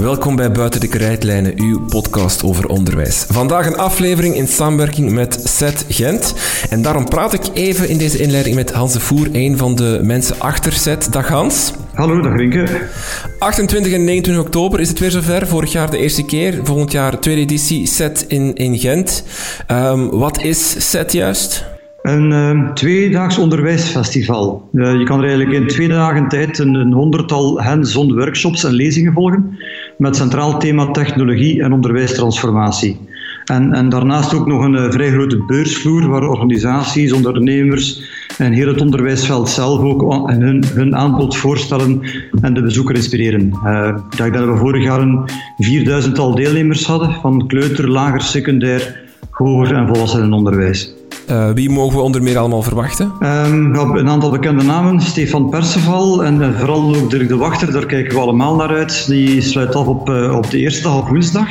Welkom bij Buiten de Krijtlijnen, uw podcast over onderwijs. Vandaag een aflevering in samenwerking met SET Gent. En daarom praat ik even in deze inleiding met Hans de Voer, een van de mensen achter SET. Dag Hans. Hallo, dag Rinke. 28 en 29 oktober is het weer zover. Vorig jaar de eerste keer, volgend jaar tweede editie SET in, in Gent. Um, wat is SET juist? Een uh, tweedaags onderwijsfestival. Uh, je kan er eigenlijk in twee dagen tijd een, een honderdtal hands-on workshops en lezingen volgen met centraal thema technologie en onderwijstransformatie. En, en daarnaast ook nog een uh, vrij grote beursvloer waar organisaties, ondernemers en heel het onderwijsveld zelf ook hun, hun aanbod voorstellen en de bezoeker inspireren. Uh, ik denk dat we vorig jaar een vierduizendtal deelnemers hadden van kleuter, lager, secundair, hoger en volwassenenonderwijs. Uh, wie mogen we onder meer allemaal verwachten? Um, een aantal bekende namen. Stefan Perceval en uh, vooral ook Dirk de Wachter. Daar kijken we allemaal naar uit. Die sluit af op, uh, op de eerste dag woensdag.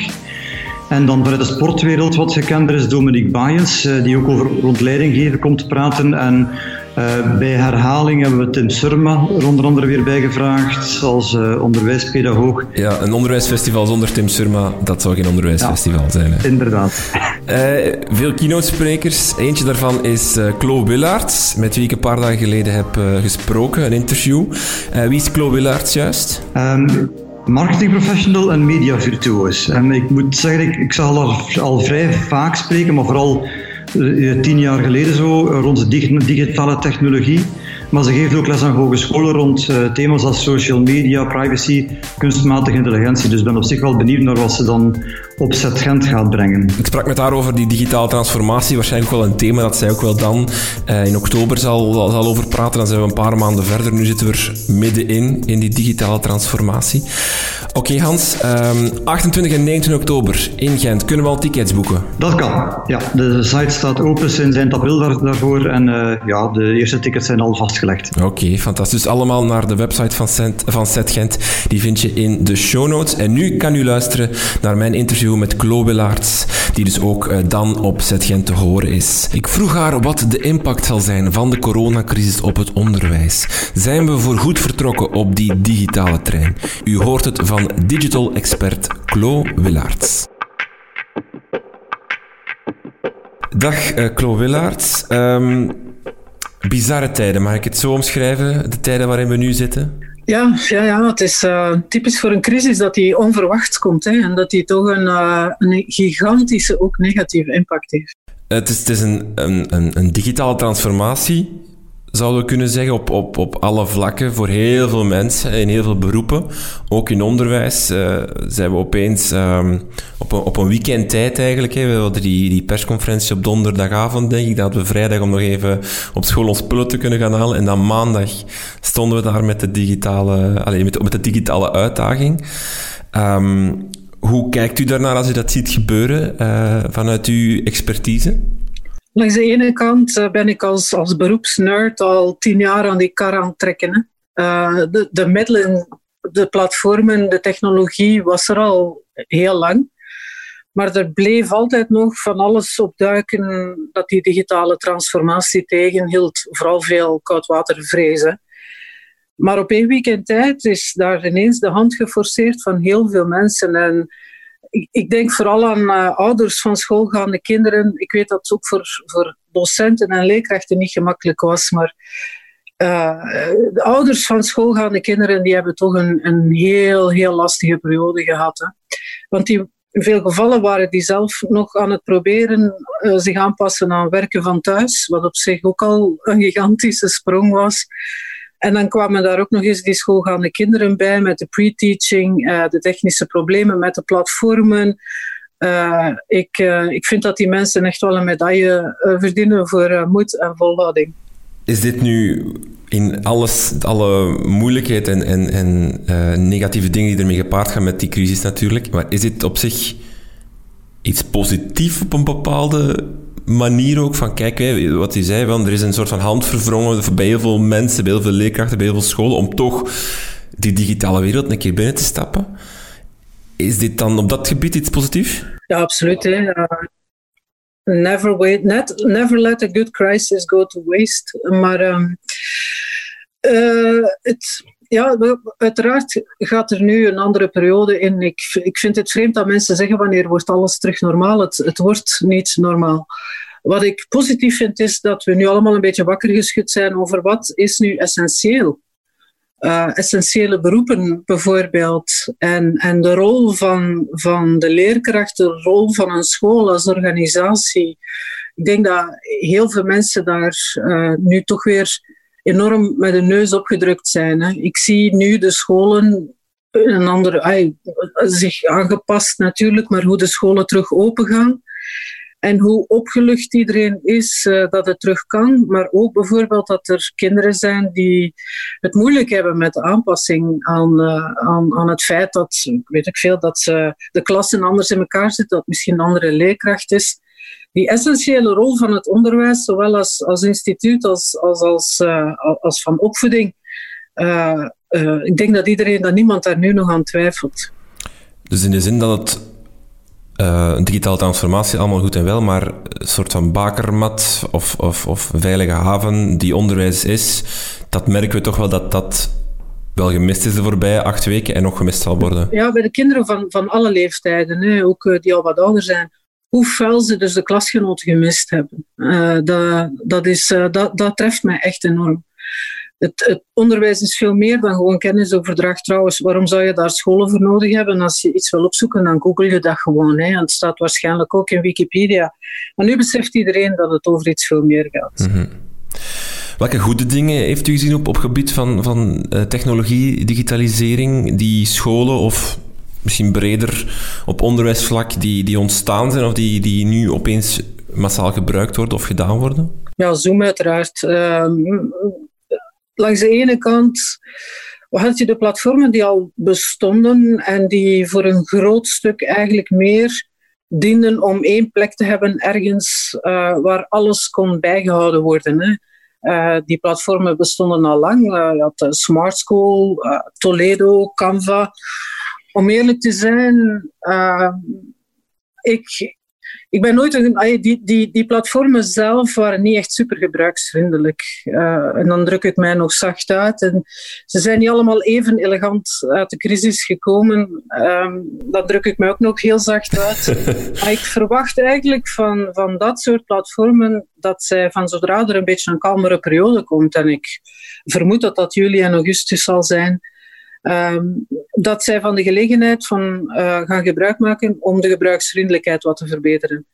En dan vanuit de sportwereld wat gekender is Dominique Baaiens, die ook over rond leidinggeven komt praten. En uh, bij herhaling hebben we Tim Surma er onder andere weer bijgevraagd als uh, onderwijspedagoog. Ja, een onderwijsfestival zonder Tim Surma, dat zou geen onderwijsfestival ja, zijn. Hè? Inderdaad. Uh, veel keynote-sprekers. Eentje daarvan is Klo Willaerts, met wie ik een paar dagen geleden heb gesproken, een interview. wie is Klo Willaerts juist? Um, marketingprofessional en mediavirtuoos. En ik moet zeggen, ik, ik zal al, al vrij vaak spreken, maar vooral eh, tien jaar geleden zo, rond de digitale technologie. Maar ze geeft ook les aan hogescholen rond uh, thema's als social media, privacy, kunstmatige intelligentie. Dus ik ben op zich wel benieuwd naar wat ze dan op Zet Gent gaat brengen. Ik sprak met haar over die digitale transformatie. Waarschijnlijk wel een thema dat zij ook wel dan uh, in oktober zal, zal over praten. Dan zijn we een paar maanden verder. Nu zitten we er middenin, in die digitale transformatie. Oké okay, Hans, um, 28 en 29 oktober in Gent. Kunnen we al tickets boeken? Dat kan, ja. De site staat open sinds eind april daarvoor. En uh, ja, de eerste tickets zijn al vast Oké, fantastisch. Dus allemaal naar de website van, Cent, van Gent. Die vind je in de show notes. En nu kan u luisteren naar mijn interview met Chloe Willaerts, die dus ook uh, dan op Set Gent te horen is. Ik vroeg haar wat de impact zal zijn van de coronacrisis op het onderwijs. Zijn we voorgoed vertrokken op die digitale trein? U hoort het van digital expert Chloe Willaerts. Dag uh. Um, bizarre tijden, mag ik het zo omschrijven? De tijden waarin we nu zitten? Ja, ja, ja het is uh, typisch voor een crisis dat die onverwachts komt hè, en dat die toch een, uh, een gigantische, ook negatieve impact heeft. Het is, het is een, een, een digitale transformatie zouden we kunnen zeggen, op, op, op alle vlakken voor heel veel mensen in heel veel beroepen. Ook in onderwijs uh, zijn we opeens um, op, een, op een weekendtijd eigenlijk. Hè. We hadden die, die persconferentie op donderdagavond, denk ik. Dat we vrijdag om nog even op school ons spullen te kunnen gaan halen. En dan maandag stonden we daar met de digitale, allez, met, met de digitale uitdaging. Um, hoe kijkt u daarnaar als u dat ziet gebeuren uh, vanuit uw expertise? Langs de ene kant eh, ben ik als, als beroepsnerd al tien jaar aan die kar aan het trekken. Uh, de, de middelen, de platformen, de technologie was er al heel lang. Maar er bleef altijd nog van alles opduiken dat die digitale transformatie tegenhield. Vooral veel koudwatervrezen. Maar op één weekend tijd is daar ineens de hand geforceerd van heel veel mensen. En ik, denk vooral aan uh, ouders van schoolgaande kinderen. Ik weet dat het ook voor, voor docenten en leerkrachten niet gemakkelijk was, maar uh, de ouders van schoolgaande kinderen die hebben toch een, een heel, heel lastige periode gehad. Hè. Want die, in veel gevallen waren die zelf nog aan het proberen uh, zich aanpassen aan werken van thuis, wat op zich ook al een gigantische sprong was. En dan kwamen daar ook nog eens die schoolgaande kinderen bij met de pre-teaching, uh, de technische problemen met de platformen. Uh, ik, uh, ik vind dat die mensen echt wel een medaille verdienen voor moed en volhouding. Is dit nu in alles, alle moeilijkheid en, en, en negatieve dingen die ermee gepaard gaan met die crisis natuurlijk, maar is dit op zich iets positiefs op een bepaalde manier ook van, kijk, wat hij zei, van, er is een soort van hand verwrongen bij heel veel mensen, bij heel veel leerkrachten, bij heel veel scholen, om toch die digitale wereld een keer binnen te stappen. Is dit dan op dat gebied iets positiefs? Ja, absoluut. Never, wait, net, never let a good crisis go to waste. Maar um, uh, het, ja, uiteraard gaat er nu een andere periode in. Ik, ik vind het vreemd dat mensen zeggen wanneer wordt alles terug normaal. Het, het wordt niet normaal. Wat ik positief vind is dat we nu allemaal een beetje wakker geschud zijn over wat is nu essentieel. Uh, essentiële beroepen bijvoorbeeld. En, en de rol van, van de leerkracht, de rol van een school als organisatie. Ik denk dat heel veel mensen daar uh, nu toch weer enorm met de neus opgedrukt zijn. Hè. Ik zie nu de scholen een andere, zich aangepast natuurlijk, maar hoe de scholen terug open gaan. En hoe opgelucht iedereen is uh, dat het terug kan. Maar ook bijvoorbeeld dat er kinderen zijn die het moeilijk hebben met de aanpassing aan, uh, aan, aan het feit dat, weet ik veel, dat ze de klassen anders in elkaar zitten, dat misschien een andere leerkracht is die essentiële rol van het onderwijs, zowel als, als instituut als, als, als, uh, als van opvoeding, uh, uh, ik denk dat iedereen, dat niemand daar nu nog aan twijfelt. Dus in de zin dat het een digitale transformatie allemaal goed en wel, maar een soort van bakermat of, of, of veilige haven die onderwijs is, dat merken we toch wel dat dat wel gemist is de voorbije acht weken en nog gemist zal worden. Ja, bij de kinderen van, van alle leeftijden, hè, ook die al wat ouder zijn hoe fel ze dus de klasgenoten gemist hebben. Uh, dat, dat, is, uh, dat, dat treft mij echt enorm. Het, het, onderwijs is veel meer dan gewoon kennisoverdracht trouwens. Waarom zou je daar scholen voor nodig hebben? Als je iets wil opzoeken, dan google je dat gewoon. Hè. En het staat waarschijnlijk ook in Wikipedia. Maar nu beseft iedereen dat het over iets veel meer gaat. -hmm. Welke goede dingen heeft u gezien op, op gebied van, van uh, technologie, digitalisering, die scholen of misschien breder op onderwijsvlak die, die ontstaan zijn of die, die nu opeens massaal gebruikt worden of gedaan worden? Ja, Zoom uiteraard. Uh, langs de ene kant had je de platformen die al bestonden en die voor een groot stuk eigenlijk meer dienden om één plek te hebben ergens uh, waar alles kon bijgehouden worden. Hè. Uh, die platformen bestonden al lang. Uh, je had Smart School, Toledo, Canva om eerlijk te zijn, uh, ik, ik ben nooit een, die, die, die platformen zelf waren niet echt super gebruiksvriendelijk. Uh, en dan druk ik mij nog zacht uit. En ze zijn niet allemaal even elegant uit de crisis gekomen. Um, dat druk ik mij ook nog heel zacht uit. maar ik verwacht eigenlijk van, van dat soort platformen dat zij van zodra er een beetje een kalmere periode komt, en ik vermoed dat dat juli en augustus zal zijn, Um, dat zij van de gelegenheid van, uh, gaan gebruik maken om de gebruiksvriendelijkheid wat te verbeteren.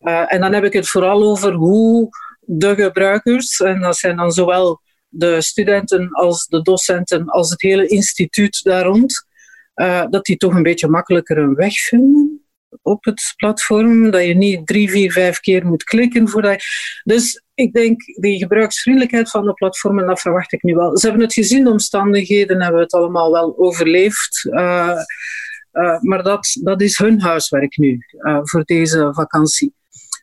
Uh, en dan heb ik het vooral over hoe de gebruikers, en dat zijn dan zowel de studenten als de docenten, als het hele instituut daar rond, uh, dat die toch een beetje makkelijker een weg vinden op het platform. Dat je niet drie, vier, vijf keer moet klikken. Voordat je... Dus ik denk, die gebruiksvriendelijkheid van de platformen, dat verwacht ik nu wel. Ze hebben het gezien, de omstandigheden hebben het allemaal wel overleefd. Uh, uh, maar dat, dat is hun huiswerk nu, uh, voor deze vakantie.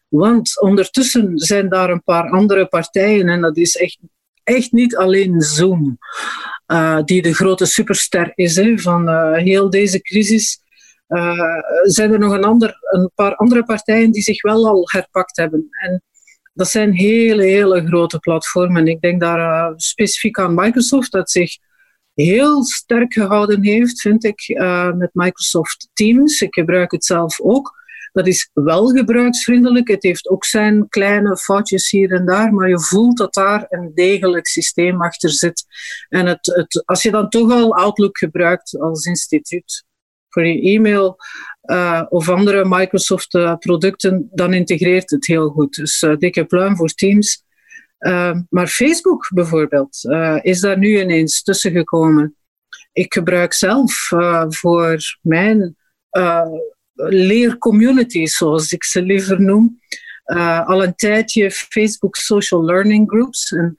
Want ondertussen zijn daar een paar andere partijen, en dat is echt, echt niet alleen Zoom, die de grote superster is hè, van heel deze crisis. Zijn er nog een, ander, een paar andere partijen die zich wel al herpakt hebben. En dat zijn hele, hele grote platformen. Ik denk daar uh, specifiek aan Microsoft, dat zich heel sterk gehouden heeft, vind ik, uh, met Microsoft Teams. Ik gebruik het zelf ook. Dat is wel gebruiksvriendelijk. Het heeft ook zijn kleine foutjes hier en daar, maar je voelt dat daar een degelijk systeem achter zit. En het, het, als je dan toch al Outlook gebruikt als instituut voor je e-mail, uh, of andere Microsoft-producten, uh, dan integreert het heel goed. Dus uh, dikke pluim voor Teams. Maar Facebook bijvoorbeeld is daar nu ineens tussen gekomen. Ik gebruik zelf voor mijn leercommunities, zoals ik ze liever noem, al een tijdje Facebook Social Learning Groups. En,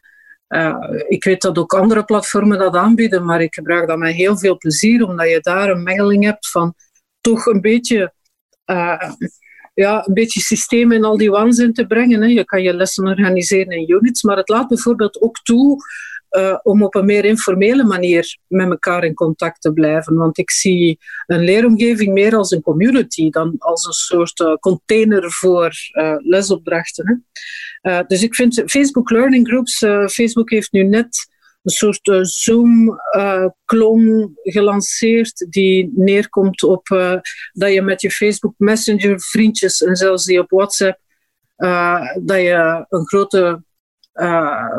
ik weet dat ook andere platformen dat aanbieden, maar ik gebruik dat met heel veel plezier, omdat je daar een mengeling hebt van toch een beetje, uh, ja, een beetje systeem in al die waanzin te brengen. Hè. Je kan je lessen organiseren in units, maar het laat bijvoorbeeld ook toe uh, om op een meer informele manier met elkaar in contact te blijven. Want ik zie een leeromgeving meer als een community dan als een soort container voor lesopdrachten. Hè. Dus ik vind Facebook Learning Groups, Facebook heeft nu net een soort uh, Zoom-klon gelanceerd die neerkomt op dat je met je Facebook Messenger vriendjes en zelfs die op WhatsApp dat je een grote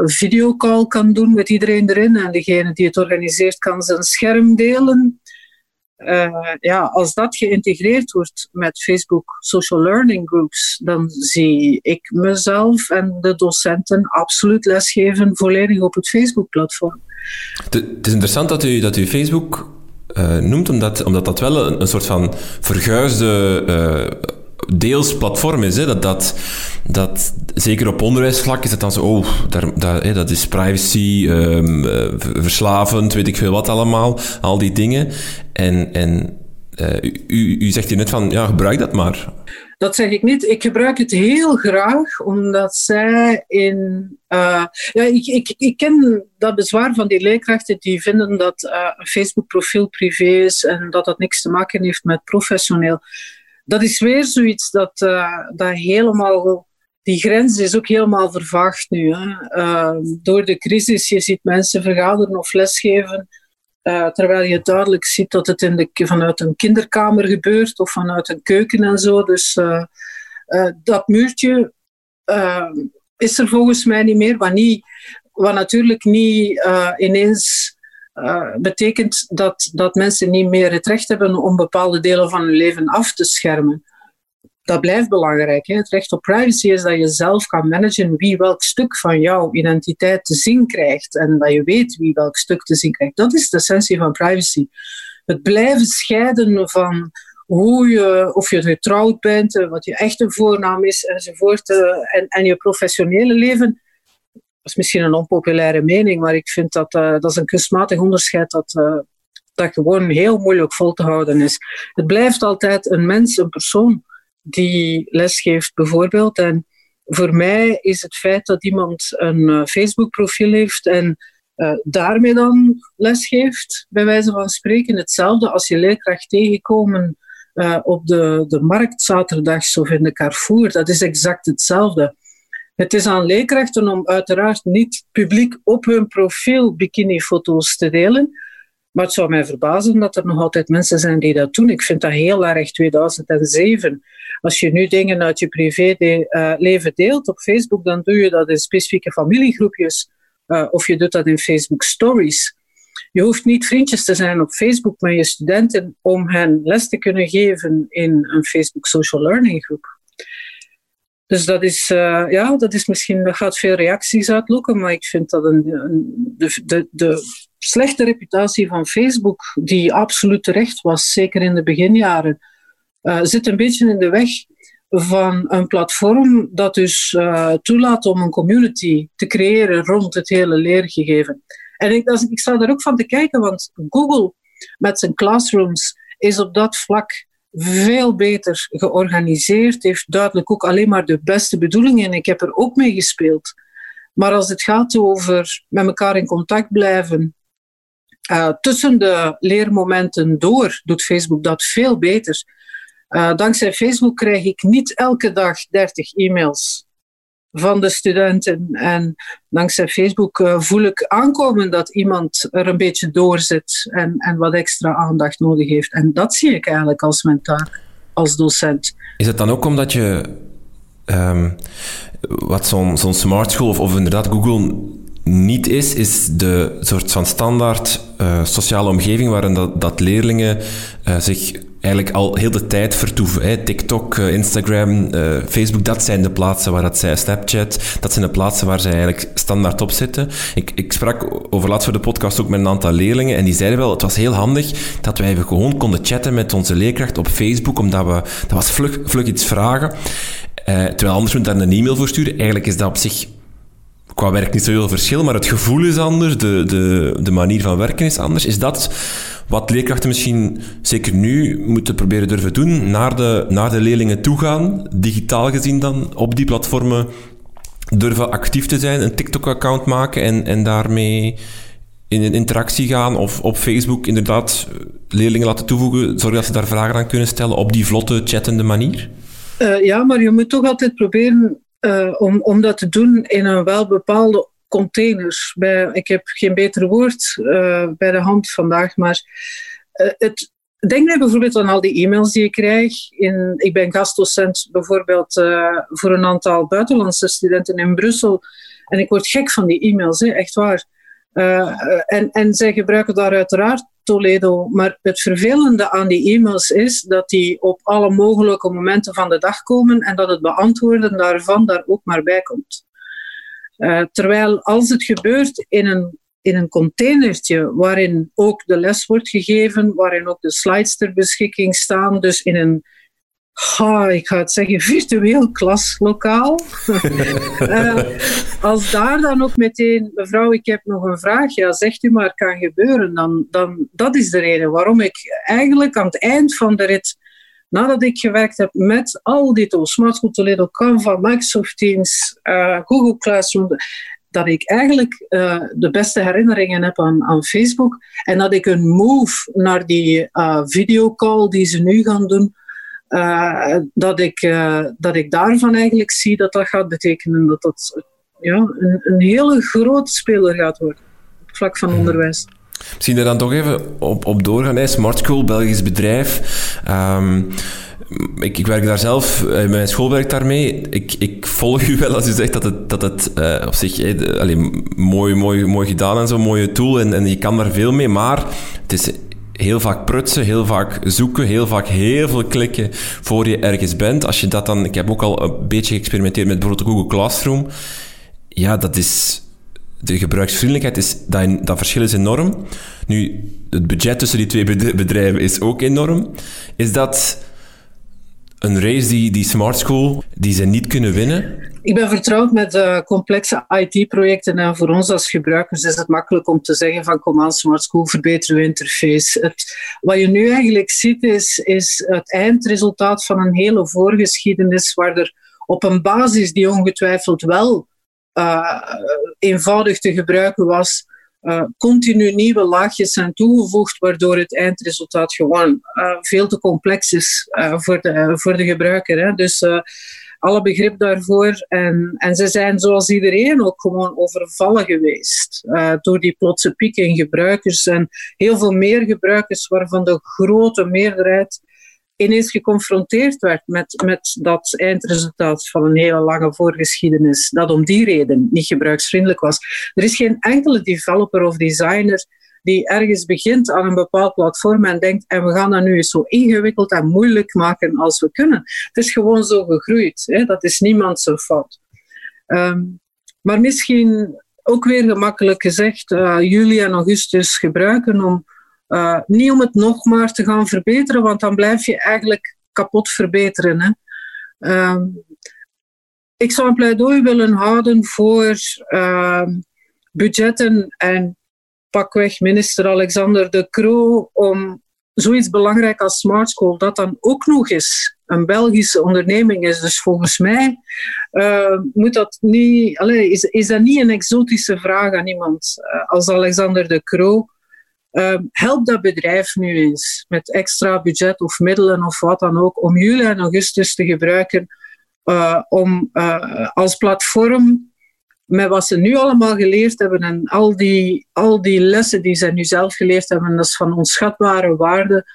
videocall kan doen met iedereen erin en degene die het organiseert kan zijn scherm delen uh, ja, als dat geïntegreerd wordt met Facebook Social Learning Groups, dan zie ik mezelf en de docenten absoluut lesgeven volledig op het Facebook-platform. Het is interessant dat u, dat u Facebook uh, noemt, omdat, omdat dat wel een, een soort van verguisde uh, deels platform is. Hè? Dat, dat, dat, zeker op onderwijsvlak is het dan zo, oh, daar, daar, hè, dat is privacy, um, verslavend, weet ik veel wat allemaal, al die dingen. En, en uh, u, u zegt hier net van, ja, gebruik dat maar. Dat zeg ik niet. Ik gebruik het heel graag, omdat zij in. Uh, ja, ik, ik, ik ken dat bezwaar van die leerkrachten die vinden dat een Facebook-profiel privé is en dat dat niks te maken heeft met professioneel dat is weer zoiets dat, uh, dat helemaal. Die grens is ook helemaal vervaagd nu. Hè. Uh, door de crisis, je ziet mensen vergaderen of lesgeven. Uh, terwijl je duidelijk ziet dat het in de, vanuit een kinderkamer gebeurt of vanuit een keuken en zo. Dus dat muurtje is er volgens mij niet meer. Wat, niet, wat natuurlijk niet ineens uh, betekent dat, dat mensen niet meer het recht hebben om bepaalde delen van hun leven af te schermen. Dat blijft belangrijk. Hè? Het recht op privacy is dat je zelf kan managen wie welk stuk van jouw identiteit te zien krijgt en dat je weet wie welk stuk te zien krijgt. Dat is de essentie van privacy. Het blijven scheiden van hoe je, of je getrouwd bent, eh, wat je echte voornaam is enzovoort, eh, en, en je professionele leven, is misschien een onpopulaire mening, maar ik vind dat uh, dat is een kunstmatig onderscheid dat, uh, dat gewoon heel moeilijk vol te houden is. Het blijft altijd een mens, een persoon die lesgeeft bijvoorbeeld. En voor mij is het feit dat iemand een uh, Facebook-profiel heeft en daarmee dan lesgeeft, bij wijze van spreken, hetzelfde als je leerkracht tegenkomen op de, de markt zaterdags of in de Carrefour. Dat is exact hetzelfde. Het is aan leerkrachten om uiteraard niet publiek op hun profiel bikinifoto's te delen. Maar het zou mij verbazen dat er nog altijd mensen zijn die dat doen. Ik vind dat heel erg 2007. Als je nu dingen uit je privéleven uh, deelt op Facebook, dan doe je dat in specifieke familiegroepjes uh, of je doet dat in Facebook Stories. Je hoeft niet vriendjes te zijn op Facebook met je studenten om hen les te kunnen geven in een Facebook Social Learning groep. Dus dat is, uh, ja, dat is misschien, dat gaat veel reacties uitlokken, maar ik vind dat een, de, de, de slechte reputatie van Facebook, die absoluut terecht was, zeker in de beginjaren, uh, zit een beetje in de weg van een platform dat dus uh, toelaat om een community te creëren rond het hele leergegeven. En ik, ik sta daar ook van te kijken, want Google met zijn classrooms is op dat vlak veel beter georganiseerd, heeft duidelijk ook alleen maar de beste bedoelingen. Ik heb er ook mee gespeeld. Maar als het gaat over met elkaar in contact blijven, uh, tussen de leermomenten door, doet Facebook dat veel beter. Uh, dankzij Facebook krijg ik niet elke dag 30 e-mails van de studenten. En dankzij Facebook uh, voel ik aankomen dat iemand er een beetje doorzit en, en wat extra aandacht nodig heeft. En dat zie ik eigenlijk als mijn taak als docent. Is het dan ook omdat je um, wat zo'n zo'n smart school of, of inderdaad Google niet is, is de soort van standaard uh, sociale omgeving waarin dat, dat leerlingen uh, zich eigenlijk al heel de tijd vertoeven. Hè. TikTok, uh, Instagram, Facebook, dat zijn de plaatsen waar dat zij, Snapchat, dat zijn de plaatsen waar zij eigenlijk standaard op zitten. Ik, ik sprak over laatst voor de podcast ook met een aantal leerlingen en die zeiden wel, het was heel handig dat wij gewoon konden chatten met onze leerkracht op Facebook, omdat we, dat was vlug, iets vragen. terwijl anders moet daar een e-mail voor sturen. Eigenlijk is dat op zich qua werk niet zoveel verschil, maar het gevoel is anders, de, de, de manier van werken is anders. Is dat wat leerkrachten misschien zeker nu moeten proberen durven doen, naar de, naar de leerlingen toe gaan, digitaal gezien dan, op die platformen durven actief te zijn, een TikTok-account maken en, en daarmee in een interactie gaan of op Facebook inderdaad leerlingen laten toevoegen, zorgen dat ze daar vragen aan kunnen stellen op die vlotte, chattende manier? Uh, ja, maar je moet toch altijd proberen uh, om, om dat te doen in een wel bepaalde containers. Bij, ik heb geen beter woord uh, bij de hand vandaag, maar uh, het, denk bijvoorbeeld aan al die e-mails die ik krijg. In, ik ben gastdocent bijvoorbeeld voor een aantal buitenlandse studenten in Brussel. En ik word gek van die e-mails, hè, echt waar. En, en zij gebruiken daar uiteraard Toledo. Maar het vervelende aan die e-mails is dat die op alle mogelijke momenten van de dag komen en dat het beantwoorden daarvan daar ook maar bij komt. Uh, terwijl als het gebeurt in een, in een containertje waarin ook de les wordt gegeven, waarin ook de slides ter beschikking staan, dus in een Ik ga het zeggen, virtueel klaslokaal. uh, als daar dan ook meteen, mevrouw, ik heb nog een vraag, ja, zegt u maar, kan gebeuren, dan, dan dat is de reden waarom ik eigenlijk aan het eind van de rit, nadat ik gewerkt heb met al die tools, Smart School Toledo, Canva, Microsoft Teams, uh, Google Classroom, dat ik eigenlijk uh, de beste herinneringen heb aan, aan Facebook. En dat ik een move naar die videocall die ze nu gaan doen, uh, dat, ik, uh, dat ik daarvan eigenlijk zie dat dat gaat betekenen dat dat ja, een, een hele grote speler gaat worden op het vlak van mhm. onderwijs. Misschien er dan toch even op, op doorgaan. Hè. Smart School, Belgisch bedrijf. Um, ik, ik, werk daar zelf, uh, mijn school werkt daarmee. Ik, ik volg u wel als u zegt dat het, dat het uh, op zich eh, allee, mooi, mooi, mooi gedaan en zo'n mooie tool en, en je kan daar veel mee, maar het is heel vaak prutsen, heel vaak zoeken, heel vaak heel veel klikken voor je ergens bent. Als je dat dan, ik heb ook al een beetje geëxperimenteerd met bijvoorbeeld Google Classroom. Ja, dat is, de gebruiksvriendelijkheid is, dat, dat verschil is enorm. Nu, het budget tussen die twee bedrijven is ook enorm. Is dat een race die, die Smart School, die ze niet kunnen winnen? Ik ben vertrouwd met complexe IT-projecten en voor ons als gebruikers is het makkelijk om te zeggen van kom aan Smart School, verbeter uw interface. Het, wat je nu eigenlijk ziet is, is het eindresultaat van een hele voorgeschiedenis waar er op een basis die ongetwijfeld wel uh, eenvoudig te gebruiken was, uh, continu nieuwe laagjes zijn toegevoegd, waardoor het eindresultaat gewoon uh, veel te complex is uh, voor, de, voor de gebruiker. Hè. Dus alle begrip daarvoor. En, en ze zijn zoals iedereen ook gewoon overvallen geweest door die plotse piek in gebruikers. En heel veel meer gebruikers waarvan de grote meerderheid ineens geconfronteerd werd met, met dat eindresultaat van een hele lange voorgeschiedenis, dat om die reden niet gebruiksvriendelijk was. Er is geen enkele developer of designer die ergens begint aan een bepaald platform en denkt, en we gaan dat nu zo ingewikkeld en moeilijk maken als we kunnen. Het is gewoon zo gegroeid. Hè? Dat is niemand zijn fout. Um, maar misschien ook weer gemakkelijk gezegd, uh, juli en augustus gebruiken om uh, niet om het nog maar te gaan verbeteren, want dan blijf je eigenlijk kapot verbeteren. Hè. Uh, ik zou een pleidooi willen houden voor uh, budgetten en pakweg minister Alexander de Croo om zoiets belangrijk als Smart School, dat dan ook nog eens een Belgische onderneming is. Dus volgens mij uh, moet dat niet, allez, is, is dat niet een exotische vraag aan iemand uh, als Alexander de Croo. Uh, help dat bedrijf nu eens met extra budget of middelen of wat dan ook om juli en augustus te gebruiken uh, om uh, als platform met wat ze nu allemaal geleerd hebben en al die, al die lessen die ze nu zelf geleerd hebben, dat is van onschatbare waarde,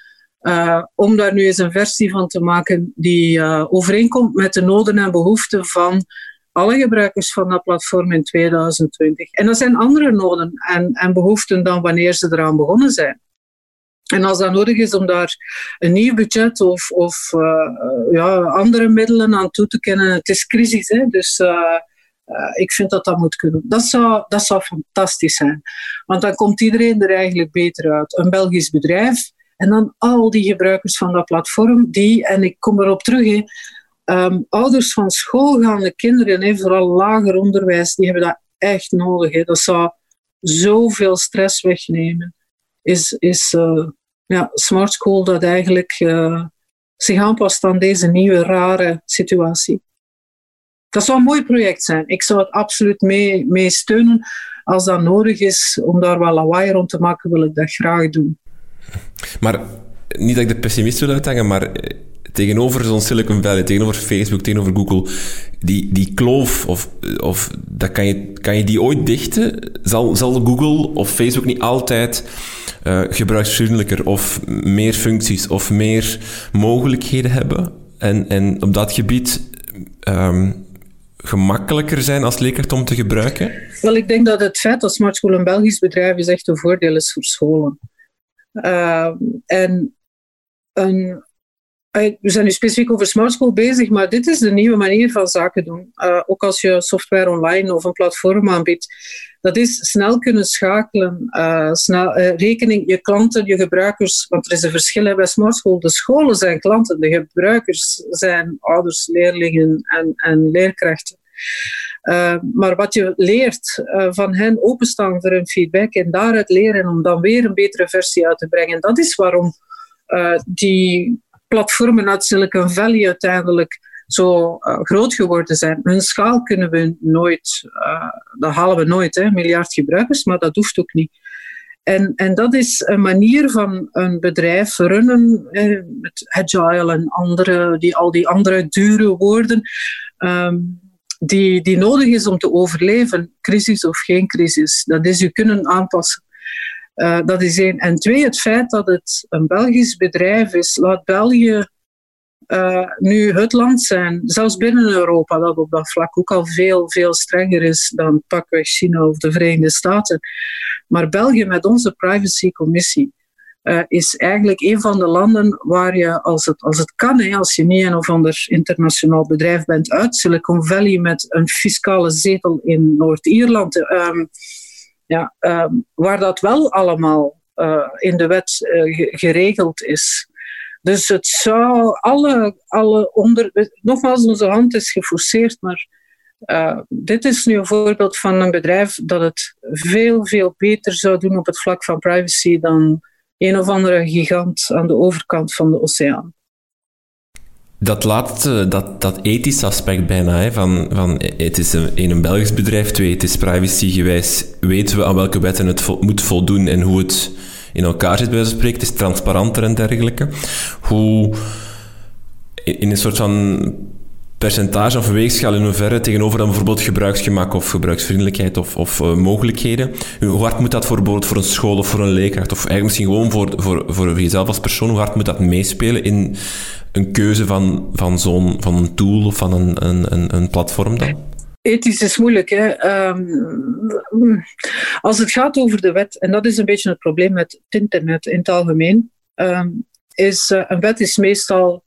om daar nu eens een versie van te maken die overeenkomt met de noden en behoeften van alle gebruikers van dat platform in 2020. En dat zijn andere noden en, en behoeften dan wanneer ze eraan begonnen zijn. En als dat nodig is om daar een nieuw budget of, of uh, ja, andere middelen aan toe te kennen, het is crisis, hè? dus uh, uh, ik vind dat dat moet kunnen. Dat zou, dat zou fantastisch zijn. Want dan komt iedereen er eigenlijk beter uit. Een Belgisch bedrijf en dan al die gebruikers van dat platform, die, en ik kom erop terug, hè, Um, ouders van schoolgaande kinderen, he, vooral lager onderwijs, die hebben dat echt nodig. Dat zou zoveel stress wegnemen. Is, is uh, ja, Smart School dat eigenlijk uh, zich aanpast aan deze nieuwe rare situatie. Dat zou een mooi project zijn. Ik zou het absoluut mee, mee steunen. Als dat nodig is om daar wel lawaai rond te maken, wil ik dat graag doen. Maar niet dat ik de pessimist wil uithangen, maar tegenover zo'n Silicon Valley, tegenover Facebook, tegenover Google, die, die kloof of, of dat kan, je, kan je die ooit dichten? Zal, zal Google of Facebook niet altijd uh, gebruiksvriendelijker of meer functies of meer mogelijkheden hebben? En, en op dat gebied um, gemakkelijker zijn als leerkracht om te gebruiken? Wel, ik denk dat het feit dat Smart School een Belgisch bedrijf is echt een voordeel is voor scholen. Uh, en een, we zijn nu specifiek over Smart School bezig, maar dit is de nieuwe manier van zaken doen. Uh, ook als je software online of een platform aanbiedt. Dat is snel kunnen schakelen, uh, snel, rekening, je klanten, je gebruikers. Want er is een verschil bij Smart School. De scholen zijn klanten, de gebruikers zijn ouders, leerlingen en, en leerkrachten. maar wat je leert van hen openstaan voor hun feedback en daaruit leren om dan weer een betere versie uit te brengen, dat is waarom die platformen uit Silicon Valley uiteindelijk zo uh, groot geworden zijn. Hun schaal kunnen we nooit, uh, dat halen we nooit, hè, miljard gebruikers, maar dat hoeft ook niet. En, en dat is een manier van een bedrijf runnen met agile en andere, die, al die andere dure woorden, um, die, die nodig is om te overleven, crisis of geen crisis. Dat is je kunnen aanpassen. Uh, dat is één. En twee, het feit dat het een Belgisch bedrijf is, laat België uh, nu het land zijn, zelfs binnen Europa, dat op dat vlak ook al veel, veel strenger is dan pakweg China of de Verenigde Staten. Maar België met onze privacycommissie uh, is eigenlijk een van de landen waar je, als het, als het kan, als je niet een of ander internationaal bedrijf bent uit Silicon Valley met een fiscale zetel in Noord-Ierland, um, ja, um, waar dat wel allemaal uh, in de wet uh, geregeld is. Dus het zou alle, alle onder. Nogmaals, onze hand is geforceerd, maar uh, dit is nu een voorbeeld van een bedrijf dat het veel, veel beter zou doen op het vlak van privacy dan een of andere gigant aan de overkant van de oceaan. Dat laatste, dat, dat ethische aspect bijna, hè, van, van het is een, een Belgisch bedrijf, twee, het is privacygewijs, weten we aan welke wetten het moet voldoen en hoe het in elkaar zit, bij spreken, het is transparanter en dergelijke. Hoe in een soort van percentage of weegschaal in hoeverre tegenover dan bijvoorbeeld gebruiksgemak of gebruiksvriendelijkheid of, of uh, mogelijkheden. Hoe hard moet dat voor, bijvoorbeeld voor een school of voor een leerkracht of eigenlijk misschien gewoon voor, voor, voor jezelf als persoon, hoe hard moet dat meespelen in een keuze van, van zo'n van een tool of van een, een, een platform dan? Ethisch is moeilijk. Hè? Um, als het gaat over de wet, en dat is een beetje het probleem met het internet in het algemeen, um, is uh, een wet is meestal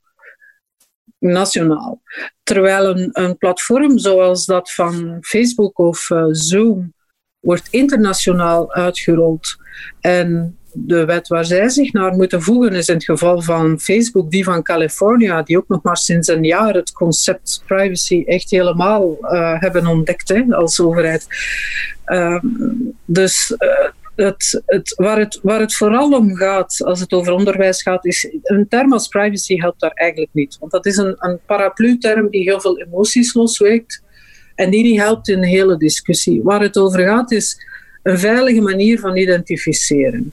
nationaal. Terwijl een, een platform zoals dat van Facebook of uh, Zoom wordt internationaal uitgerold. En de wet waar zij zich naar moeten voegen is in het geval van Facebook die van California, die ook nog maar sinds een jaar het concept privacy echt helemaal uh, hebben ontdekt als overheid. Uh, dus uh, het, het, waar, het, waar het vooral om gaat, als het over onderwijs gaat, is een term als privacy helpt daar eigenlijk niet. Want dat is een, een paraplu-term die heel veel emoties losweekt en die niet helpt in de hele discussie. Waar het over gaat is een veilige manier van identificeren.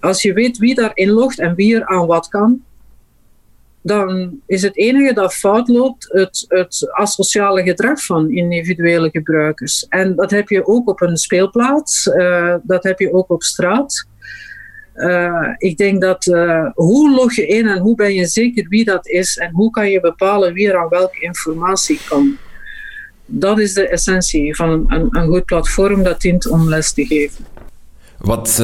Als je weet wie daar inlogt en wie er aan wat kan, dan is het enige dat fout loopt het, het asociale gedrag van individuele gebruikers. En dat heb je ook op een speelplaats, uh, dat heb je ook op straat. Uh, ik denk dat uh, hoe log je in en hoe ben je zeker wie dat is en hoe kan je bepalen wie er aan welke informatie kan. Dat is de essentie van een, een, een goed platform dat dient om les te geven. Wat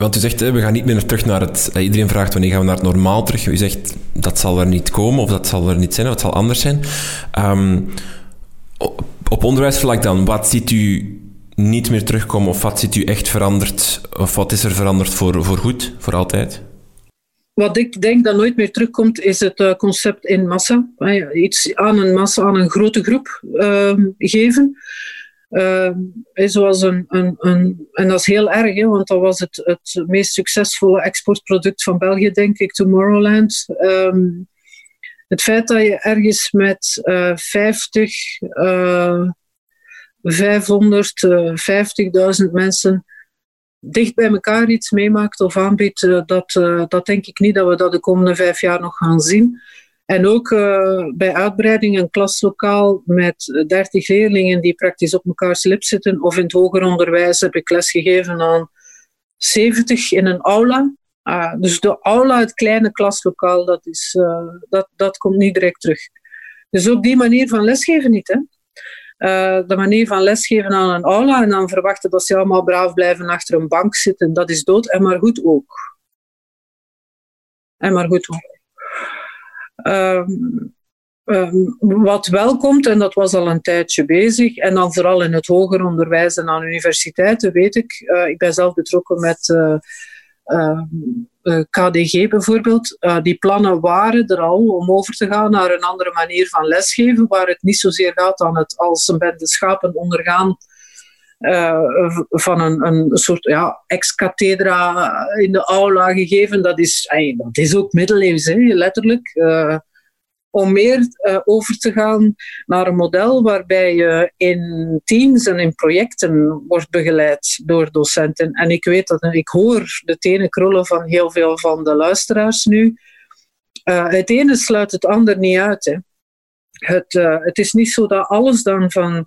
want u zegt, we gaan niet meer terug naar het... Iedereen vraagt, wanneer gaan we naar het normaal terug? U zegt, dat zal er niet komen, of dat zal er niet zijn, of het zal anders zijn. Um, op onderwijsvlak dan, wat ziet u niet meer terugkomen, of wat ziet u echt veranderd, of wat is er veranderd voor, voor goed, voor altijd? Wat ik denk dat nooit meer terugkomt, is het uh, concept in massa. Iets aan een massa, aan een grote groep uh, geven. Uh, zoals een, een, een, en dat is heel erg, hè, want dat was het, het meest succesvolle exportproduct van België, denk ik, Tomorrowland. Um, het feit dat je ergens met uh, 50, uh, 500, uh, 50.000 mensen dicht bij elkaar iets meemaakt of aanbiedt, uh, dat, uh, dat denk ik niet dat we dat de komende vijf jaar nog gaan zien. En ook uh, bij uitbreiding een klaslokaal met 30 leerlingen die praktisch op elkaar slip zitten. Of in het hoger onderwijs heb ik lesgegeven aan 70 in een aula. Uh, dus de aula, het kleine klaslokaal, dat, is, uh, dat, dat komt niet direct terug. Dus ook die manier van lesgeven niet. Hè? Uh, de manier van lesgeven aan een aula en dan verwachten dat ze allemaal braaf blijven achter een bank zitten, dat is dood. En maar goed ook. En maar goed ook. Um, um, wat wel komt, en dat was al een tijdje bezig, en dan vooral in het hoger onderwijs en aan universiteiten, weet ik. Uh, ik ben zelf betrokken met uh, uh, KDG bijvoorbeeld. die plannen waren er al om over te gaan naar een andere manier van lesgeven, waar het niet zozeer gaat aan het als een bende schapen ondergaan uh, van een, een soort ja, ex-cathedra in de aula gegeven. Dat is, dat is ook middeleeuws, hè, letterlijk. Uh, om meer uh, over te gaan naar een model waarbij je in teams en in projecten wordt begeleid door docenten. En ik weet dat, ik hoor de tenen krullen van heel veel van de luisteraars nu. het ene sluit het ander niet uit. Hè. Het, het is niet zo dat alles dan van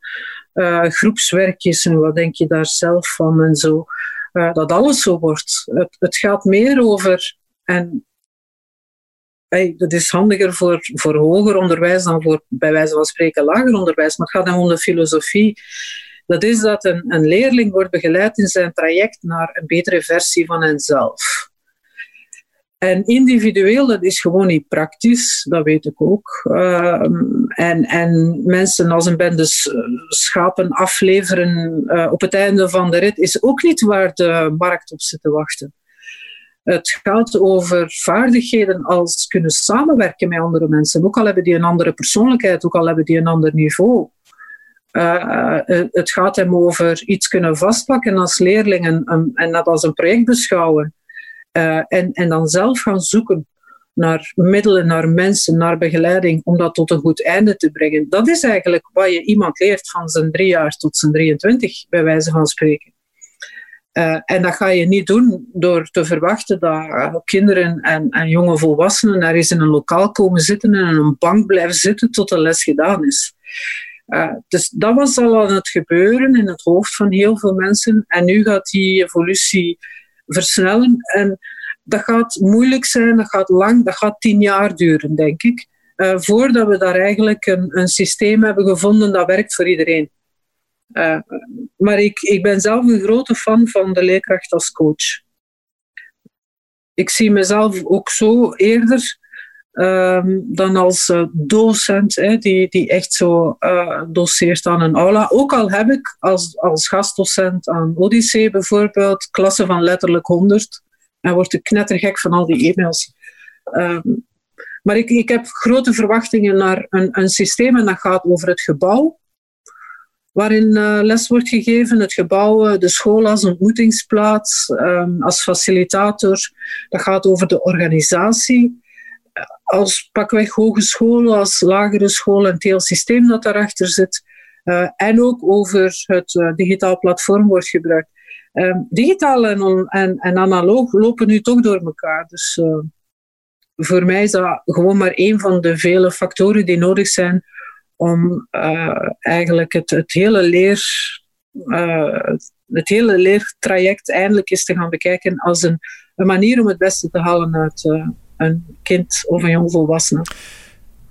uh, groepswerkjes en wat denk je daar zelf van en zo. Uh, dat alles zo wordt. Het, het gaat meer over, en dat is handiger voor, voor hoger onderwijs dan voor bij wijze van spreken lager onderwijs, maar het gaat dan om de filosofie. Dat is dat een, een leerling wordt begeleid in zijn traject naar een betere versie van henzelf. En individueel, dat is gewoon niet praktisch, dat weet ik ook. Ehm, en, en mensen als een bende schapen afleveren uh, op het einde van de rit is ook niet waar de markt op zit te wachten. Het gaat over vaardigheden als kunnen samenwerken met andere mensen, ook al hebben die een andere persoonlijkheid, ook al hebben die een ander niveau. Uh, het gaat hem over iets kunnen vastpakken als leerlingen en, en dat als een project beschouwen. Uh, en, en dan zelf gaan zoeken naar middelen, naar mensen, naar begeleiding, om dat tot een goed einde te brengen. Dat is eigenlijk wat je iemand leert van zijn drie jaar tot zijn 23, bij wijze van spreken. Uh, en dat ga je niet doen door te verwachten dat uh, kinderen en, en, jonge volwassenen er eens in een lokaal komen zitten en in een bank blijven zitten tot de les gedaan is. Dus dat was al aan het gebeuren in het hoofd van heel veel mensen. En nu gaat die evolutie versnellen. En dat gaat moeilijk zijn, dat gaat lang, dat gaat tien jaar duren, denk ik. Uh, voordat we daar eigenlijk een, een systeem hebben gevonden dat werkt voor iedereen. Uh, maar ik, ik ben zelf een grote fan van de leerkracht als coach. Ik zie mezelf ook zo eerder um, dan als uh, docent, die, die echt zo uh, doseert aan een aula. Ook al heb ik als, als gastdocent aan Odyssee bijvoorbeeld klassen van letterlijk 100 en word ik knettergek van al die e-mails. Um, maar ik, ik heb grote verwachtingen naar een, een systeem en dat gaat over het gebouw waarin uh, les wordt gegeven. Het gebouw, de school als ontmoetingsplaats, um, als facilitator. Dat gaat over de organisatie als pakweg hogescholen, als lagere school en het hele systeem dat daarachter zit. Uh, en ook over het uh, digitaal platform wordt gebruikt. Uh, digitaal en, en, en, analoog lopen nu toch door elkaar. Dus eh, voor mij is dat gewoon maar één van de vele factoren die nodig zijn om eigenlijk het, het hele leer het hele leertraject eindelijk eens te gaan bekijken als een, een manier om het beste te halen uit, een kind of een jongvolwassene.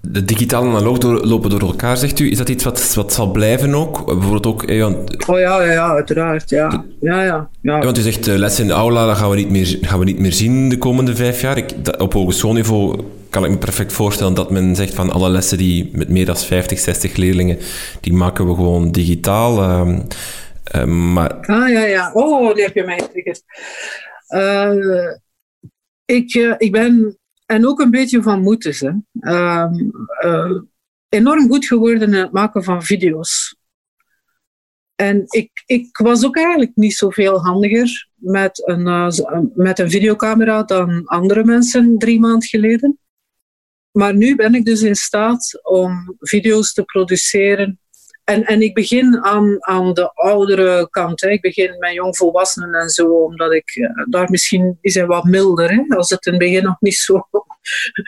De digitaal en analoog door, lopen door elkaar, zegt u. Is dat iets wat, wat zal blijven ook? Bijvoorbeeld ook... Eh, oh ja, ja, ja, uiteraard. Ja. Ja, ja, ja. want u zegt uh, lessen in de aula, dat gaan we niet meer, gaan we niet meer zien de komende vijf jaar. Ik, dat, op hogeschoolniveau kan ik me perfect voorstellen dat men zegt van alle lessen die met meer dan 50, 60 leerlingen, die maken we gewoon digitaal. Uh, uh, maar... Ah ja, ja. Oh, die heb je mij getriggerd. Uh, ik, ik ben, en ook een beetje van moeders, hè, um, uh, enorm goed geworden in het maken van video's. En ik, ik was ook eigenlijk niet zoveel handiger met een, uh, met een videocamera dan andere mensen drie maanden geleden. Maar nu ben ik dus in staat om video's te produceren en, en ik begin aan, aan de oudere kant. Hè. Ik begin met jongvolwassenen en zo, omdat ik uh, daar misschien is wat milder. Hè, als het in het begin nog niet zo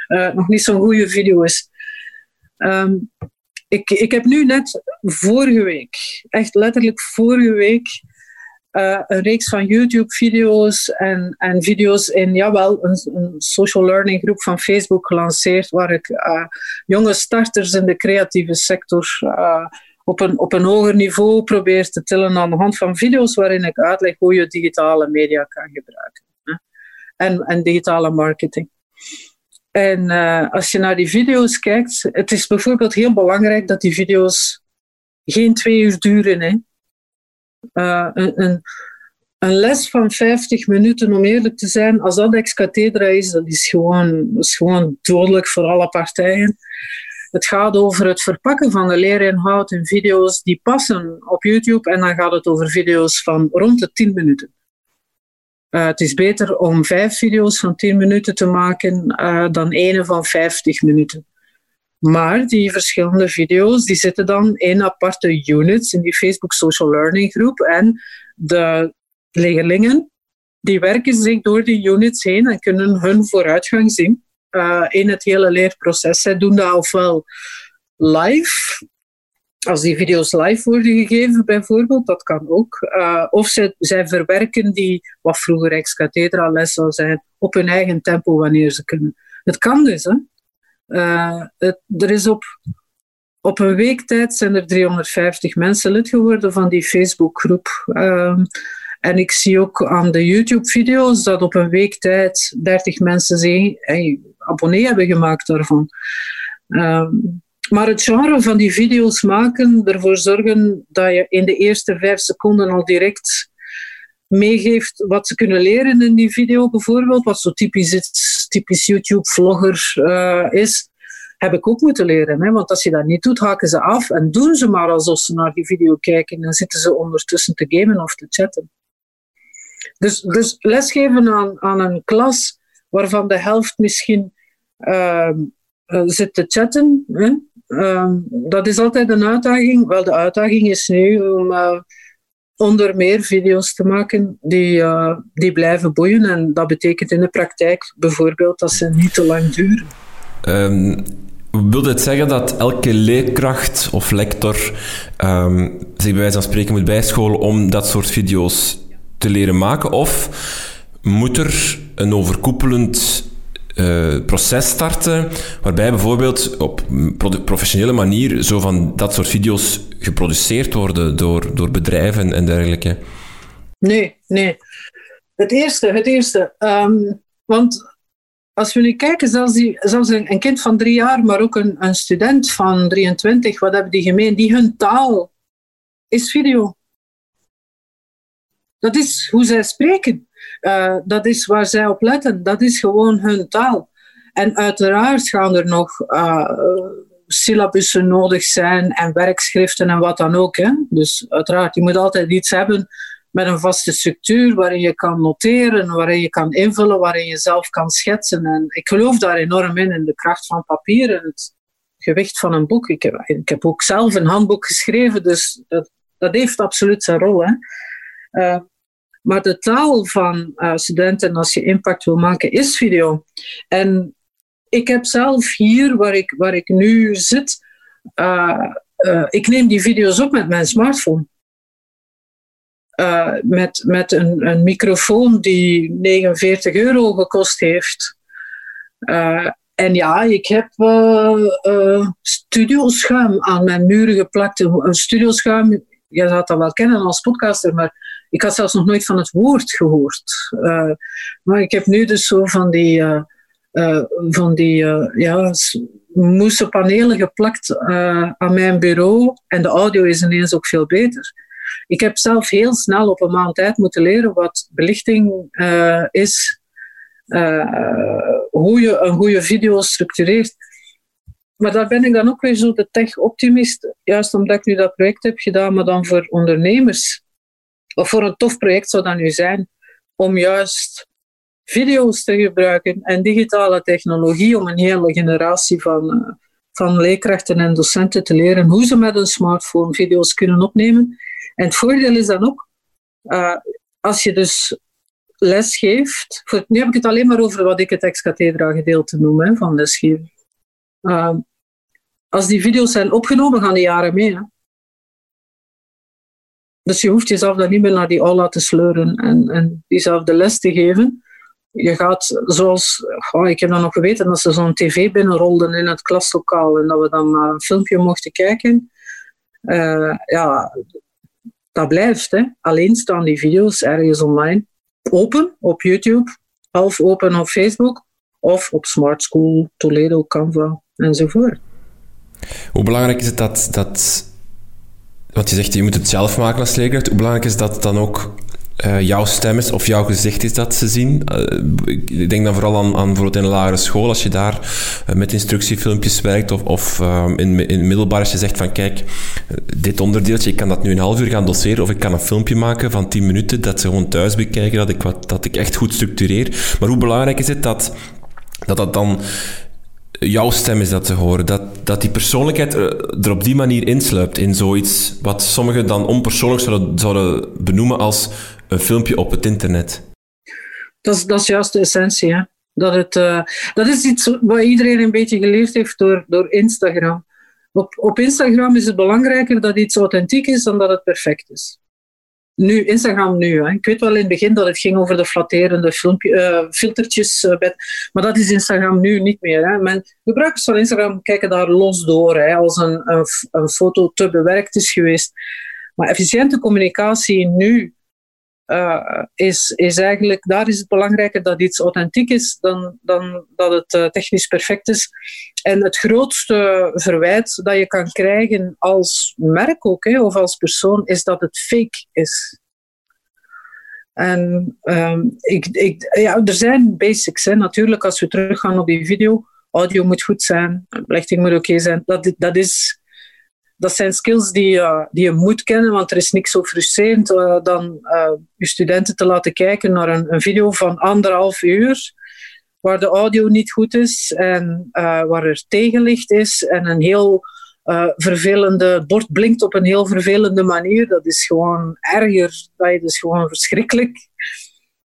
nog niet zo'n goede video is. Ehm, ik, ik heb nu net vorige week, echt letterlijk vorige week, uh, een reeks van YouTube-video's en, en video's in, jawel, een, een social learning groep van Facebook gelanceerd, waar ik jonge starters in de creatieve sector uh, op, een, op een hoger niveau probeer te tillen aan de hand van video's waarin ik uitleg hoe je digitale media kan gebruiken. Hè? En, en digitale marketing. En als je naar die video's kijkt, het is bijvoorbeeld heel belangrijk dat die video's geen twee uur duren. Hè? uh, een, een, een, les van 50 minuten, om eerlijk te zijn, als dat ex-cathedra is, dat is gewoon, is gewoon dodelijk voor alle partijen. Het gaat over het verpakken van de leerinhoud in video's die passen op YouTube en dan gaat het over video's van rond de 10 minuten. Uh, het is beter om vijf video's van 10 minuten te maken uh, dan ene van 50 minuten. Maar die verschillende video's die zitten dan in aparte units in die Facebook Social Learning groep. En de leerlingen die werken zich door die units heen en kunnen hun vooruitgang zien uh, in het hele leerproces. Zij doen dat ofwel live, als die video's live worden gegeven bijvoorbeeld, dat kan ook. Uh, of zij, verwerken die, wat vroeger ex-cathedra les zou zijn, op hun eigen tempo wanneer ze kunnen. Het kan dus, hè. Het, er is op, op een week tijd zijn er 350 mensen lid geworden van die Facebookgroep. En ik zie ook aan de YouTube-video's dat op een week tijd 30 mensen zijn, hey, abonnee hebben gemaakt daarvan. Uh, maar het genre van die video's maken, ervoor zorgen dat je in de eerste vijf seconden al direct meegeeft wat ze kunnen leren in die video bijvoorbeeld, wat zo typisch, typisch YouTube-vlogger uh, is, heb ik ook moeten leren. Hè? Want als je dat niet doet, haken ze af en doen ze maar alsof ze naar die video kijken en zitten ze ondertussen te gamen of te chatten. Dus, dus lesgeven aan, aan een klas waarvan de helft misschien uh, zit te chatten, hè? Uh, dat is altijd een uitdaging. Wel, de uitdaging is nu om uh, onder meer video's te maken die, uh, die blijven boeien. En dat betekent in de praktijk bijvoorbeeld dat ze niet te lang duren. Um, wil dit zeggen dat elke leerkracht of lector zich bij wijze van spreken moet bijscholen om dat soort video's te leren maken? Of moet er een overkoepelend uh, proces starten, waarbij bijvoorbeeld op professionele manier zo van dat soort video's geproduceerd worden door, door bedrijven en dergelijke? Nee, nee. Het eerste, het eerste. Um, want als we nu kijken, zelfs, die, zelfs een, een, kind van drie jaar, maar ook een, een student van 23, wat hebben die gemeen? Die hun taal is video. Dat is hoe zij spreken. Uh, dat is waar zij op letten. Dat is gewoon hun taal. En uiteraard gaan er nog uh, syllabussen nodig zijn en werkschriften en wat dan ook. Hè. Dus uiteraard, je moet altijd iets hebben met een vaste structuur waarin je kan noteren, waarin je kan invullen, waarin je zelf kan schetsen. En ik geloof daar enorm in, in de kracht van papier en het gewicht van een boek. Ik heb, ik heb ook zelf een handboek geschreven, dus dat, dat heeft absoluut zijn rol. Hè. Uh, maar de taal van uh, studenten, als je impact wil maken, is video. En ik heb zelf hier, waar ik, waar ik nu zit, uh, uh, ik neem die video's op met mijn smartphone. met met een, een microfoon die 49 euro gekost heeft. en ja, ik heb studioschuim aan mijn muren geplakt. Een studioschuim, je zou dat wel kennen als podcaster, maar ik had zelfs nog nooit van het woord gehoord. Uh, maar ik heb nu dus zo van die, uh, van die ja, moesten panelen geplakt aan mijn bureau. En de audio is ineens ook veel beter. Ik heb zelf heel snel op een maand tijd moeten leren wat belichting is. hoe je een goede video structureert. Maar daar ben ik dan ook weer zo de tech-optimist, juist omdat ik nu dat project heb gedaan, maar dan voor ondernemers. Of voor een tof project zou dat nu zijn om juist video's te gebruiken en digitale technologie om een hele generatie van, uh, van leerkrachten en docenten te leren hoe ze met een smartphone video's kunnen opnemen. En het voordeel is dan ook, uh, als je dus les geeft, voor, nu heb ik het alleen maar over wat ik het ex-cathedra gedeelte noem van lesgeven. Uh, als die video's zijn opgenomen, gaan die jaren mee. Dus je hoeft jezelf dan niet meer naar die aula te sleuren en, en diezelfde les te geven. Je gaat zoals, oh, ik heb dan nog geweten dat ze zo'n tv binnenrolden in het klaslokaal en dat we dan naar een filmpje mochten kijken. Uh, ja, dat blijft. Hè. Alleen staan die video's ergens online. Open op YouTube, half open op Facebook of op Smart School, Toledo, Canva enzovoort. Hoe belangrijk is het dat, dat want je zegt je moet het zelf maken als leerkracht. Hoe belangrijk is dat dan ook uh, jouw stem is of jouw gezicht is dat ze zien. Uh, ik denk dan vooral aan, aan bijvoorbeeld in een lagere school, als je daar uh, met instructiefilmpjes werkt of, of in, in middelbaar als je zegt van kijk, dit onderdeeltje, ik kan dat nu een half uur gaan doseren of ik kan een filmpje maken van 10 minuten dat ze gewoon thuis bekijken, dat ik, wat, dat ik echt goed structureer. Maar hoe belangrijk is het dat dat, dat dan jouw stem is dat te horen. Dat, dat die persoonlijkheid er op die manier insluipt in zoiets wat sommigen dan onpersoonlijk zouden, zouden benoemen als een filmpje op het internet. Dat is, dat is juist de essentie. Hè? Dat, het, uh, dat is iets wat iedereen een beetje geleerd heeft door, door Instagram. Op, op Instagram is het belangrijker dat iets authentiek is dan dat het perfect is. Nu, Instagram nu. Hè. Ik weet wel in het begin dat het ging over de flatterende filmpje, uh, filtertjes. Uh, maar dat is Instagram nu niet meer. Hè. Men, gebruikers van Instagram kijken daar los door. Hè, als een, een, een foto te bewerkt is geweest. Maar efficiënte communicatie nu uh, is, is eigenlijk, daar is het belangrijker dat iets authentiek is dan, dan dat het technisch perfect is. En het grootste verwijt dat je kan krijgen als merk ook, hè, of als persoon, is dat het fake is. En um, ik, ik, ja, er zijn basics. Hè. Natuurlijk, als we teruggaan op die video, audio moet goed zijn, belichting moet oké zijn. Dat, dat is dat zijn skills die, die je moet kennen, want er is niks zo frustrerend uh, dan uh, je studenten te laten kijken naar een, een, video van anderhalf uur, waar de audio niet goed is en waar er tegenlicht is en een heel vervelende bord blinkt op een heel vervelende manier. Dat is gewoon erger, dat is dus gewoon verschrikkelijk.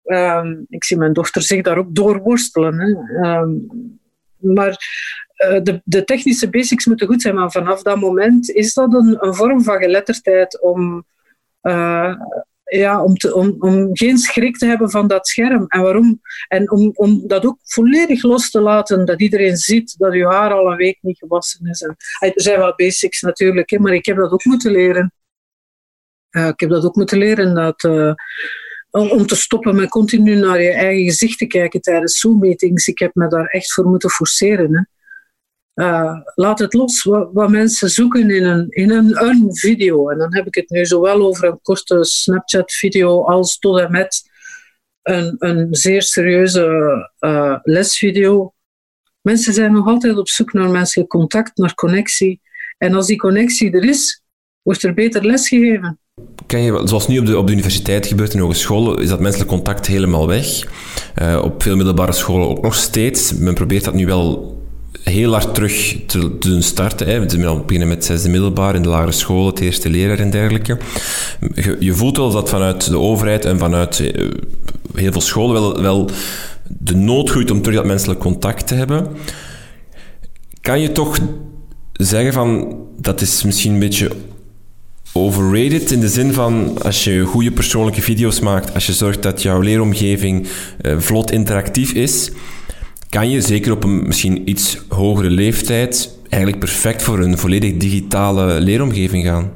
Um, ik zie mijn dochter zich daar ook doorworstelen. Hè. Um, maar eh, de, de, technische basics moeten goed zijn, maar vanaf dat moment is dat een, een vorm van geletterdheid om, uh, ja, om, om, om geen schrik te hebben van dat scherm. En waarom? En om, om dat ook volledig los te laten, dat iedereen ziet dat je haar al een week niet gewassen is. En, er zijn wel basics natuurlijk, hè, maar ik heb dat ook moeten leren. Ik heb dat ook moeten leren dat om te stoppen met continu naar je eigen gezicht te kijken tijdens Zoom-meetings. Ik heb me daar echt voor moeten forceren. Hè. Uh, laat het los wat, mensen zoeken in, een, in een, een, video. En dan heb ik het nu zowel over een korte Snapchat-video als tot en met een, een zeer serieuze uh, lesvideo. Mensen zijn nog altijd op zoek naar menselijk contact, naar connectie. En als die connectie er is, wordt er beter lesgegeven. Kan je, zoals nu op de, op de universiteit gebeurt in hogescholen, is dat menselijk contact helemaal weg. Uh, op veel middelbare scholen ook nog steeds. Men probeert dat nu wel heel hard terug te, doen starten. Hè. We beginnen met zesde middelbaar in de lagere school, het eerste leraar en dergelijke. Je, voelt wel dat vanuit de overheid en vanuit uh, heel veel scholen wel, de nood groeit om terug dat menselijk contact te hebben. Kan je toch zeggen van dat is misschien een beetje overrated in de zin van als je goede persoonlijke video's maakt, als je zorgt dat jouw leeromgeving uh, vlot interactief is, kan je zeker op een misschien iets hogere leeftijd eigenlijk perfect voor een volledig digitale leeromgeving gaan.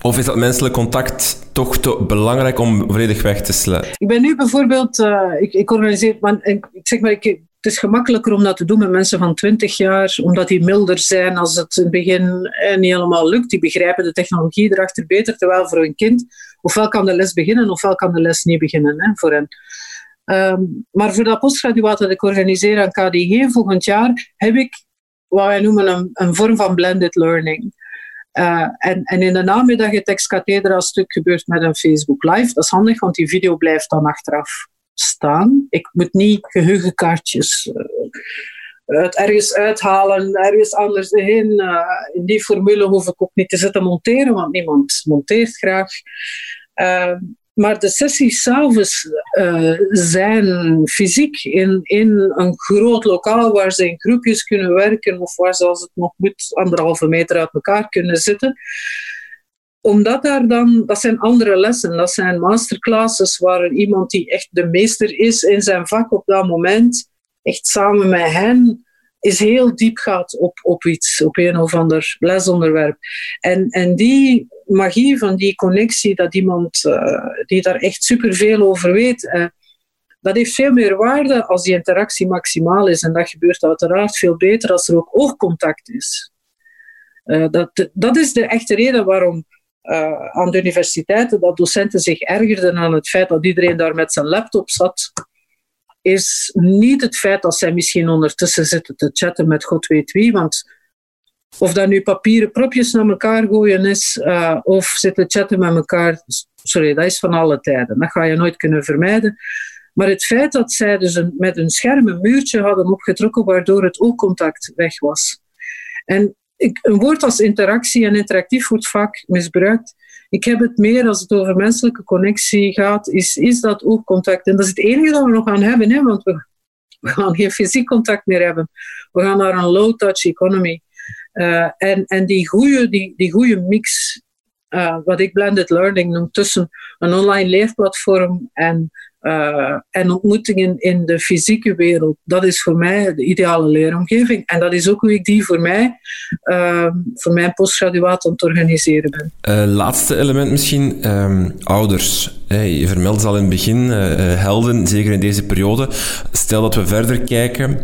Of is dat menselijk contact toch te belangrijk om volledig weg te sluiten? Ik ben nu bijvoorbeeld, uh, ik, ik organiseer, maar, zeg maar, ik, het is gemakkelijker om dat te doen met mensen van 20 jaar, omdat die milder zijn als het in het begin eh, niet helemaal lukt. Die begrijpen de technologie erachter beter, terwijl voor een kind ofwel kan de les beginnen ofwel kan de les niet beginnen hè, voor hen. Um, maar voor dat postgraduaat dat ik organiseer aan KDG volgend jaar heb ik wat wij noemen een, vorm van blended learning. Uh, en, en, in de namiddag het ex-cathedra stuk gebeurt met een Facebook Live. Dat is handig, want die video blijft dan achteraf staan. Ik moet niet geheugenkaartjes uh, ergens uithalen, ergens anders heen. Uh, in die formule hoef ik ook niet te zitten monteren, want niemand monteert graag. Maar de sessies s'avonds uh, zijn fysiek in, in een groot lokaal waar ze in groepjes kunnen werken of waar ze als het nog moet anderhalve meter uit elkaar kunnen zitten. Omdat daar dan, dat zijn andere lessen, dat zijn masterclasses waar iemand die echt de meester is in zijn vak op dat moment, echt samen met hen is heel diep gaat op, op iets, op een of ander lesonderwerp. En, en die magie van die connectie, dat iemand uh, die daar echt superveel over weet, uh, dat heeft veel meer waarde als die interactie maximaal is. En dat gebeurt uiteraard veel beter als er ook oogcontact is. Uh, dat, dat is de echte reden waarom aan de universiteiten dat docenten zich ergerden aan het feit dat iedereen daar met zijn laptop zat is niet het feit dat zij misschien ondertussen zitten te chatten met god weet wie, want of dat nu papieren propjes naar elkaar gooien is, uh, of zitten chatten met elkaar, sorry, dat is van alle tijden. Dat ga je nooit kunnen vermijden. Maar het feit dat zij dus met een scherm een muurtje hadden opgetrokken, waardoor het oogcontact weg was. En ik, een woord als interactie en interactief wordt vaak misbruikt. Ik heb het meer als het over menselijke connectie gaat, is, is dat oogcontact. En dat is het enige dat we nog gaan hebben, hè, want we, we gaan geen fysiek contact meer hebben. We gaan naar een low-touch economy. Uh, en, en die goede die, die mix, uh, wat ik blended learning noem, tussen een online leerplatform en uh, en ontmoetingen in de fysieke wereld, dat is voor mij de ideale leeromgeving. En dat is ook hoe ik die voor mij, uh, voor mijn postgraduaat aan het organiseren ben. Uh, laatste element misschien, um, ouders. Hey, je vermeldt al in het begin, helden, zeker in deze periode. Stel dat we verder kijken,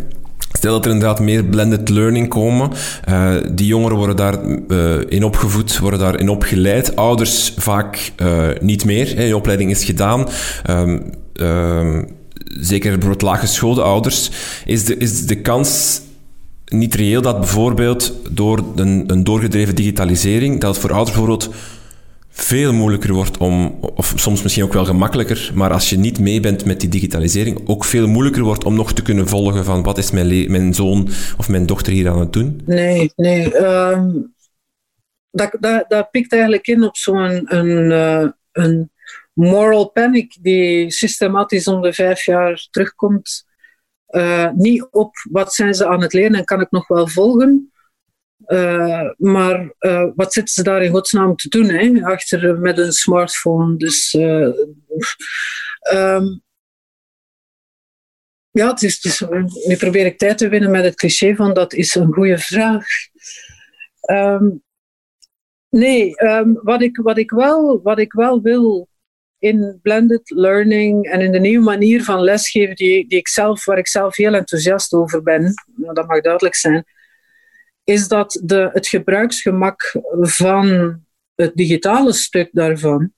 Stel dat er inderdaad meer blended learning komen. Die jongeren worden daarin in opgevoed, worden daarin opgeleid. Ouders vaak niet meer. De opleiding is gedaan. Um, uh, zeker bijvoorbeeld laaggeschoolde ouders, is de, is de kans niet reëel dat bijvoorbeeld door een, een doorgedreven digitalisering, dat het voor ouders bijvoorbeeld veel moeilijker wordt om, of soms misschien ook wel gemakkelijker, maar als je niet mee bent met die digitalisering, ook veel moeilijker wordt om nog te kunnen volgen van wat is mijn, mijn zoon of mijn dochter hier aan het doen? Nee, nee. Um, dat, dat, dat pikt eigenlijk in op zo'n een, uh, een moral panic die systematisch om de vijf jaar terugkomt. Uh, niet op wat zijn ze aan het leren en kan ik nog wel volgen. Uh, maar uh, wat zitten ze daar in godsnaam te doen? Hè? Achter met een smartphone. Dus um, ja, het is, is, nu probeer ik tijd te winnen met het cliché van dat is een goede vraag. Um, nee, um, wat, ik, wat, ik wel, wat ik wel wil in blended learning en in de nieuwe manier van lesgeven die, die ik zelf, waar ik zelf heel enthousiast over ben, nou, dat mag duidelijk zijn, is dat de, het gebruiksgemak van het digitale stuk daarvan,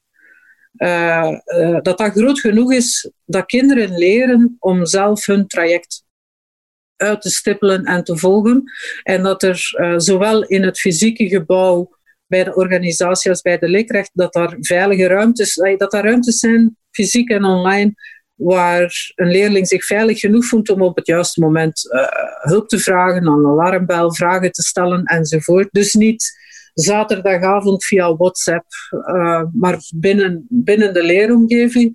uh, uh, dat dat groot genoeg is dat kinderen leren om zelf hun traject uit te stippelen en te volgen. En dat er uh, zowel in het fysieke gebouw bij de organisatie als bij de leerkracht, dat daar veilige ruimtes, dat er ruimtes zijn, fysiek en online, waar een leerling zich veilig genoeg voelt om op het juiste moment uh, hulp te vragen, een alarmbel vragen te stellen enzovoort. Dus niet zaterdagavond via WhatsApp, uh, maar binnen, binnen de leeromgeving.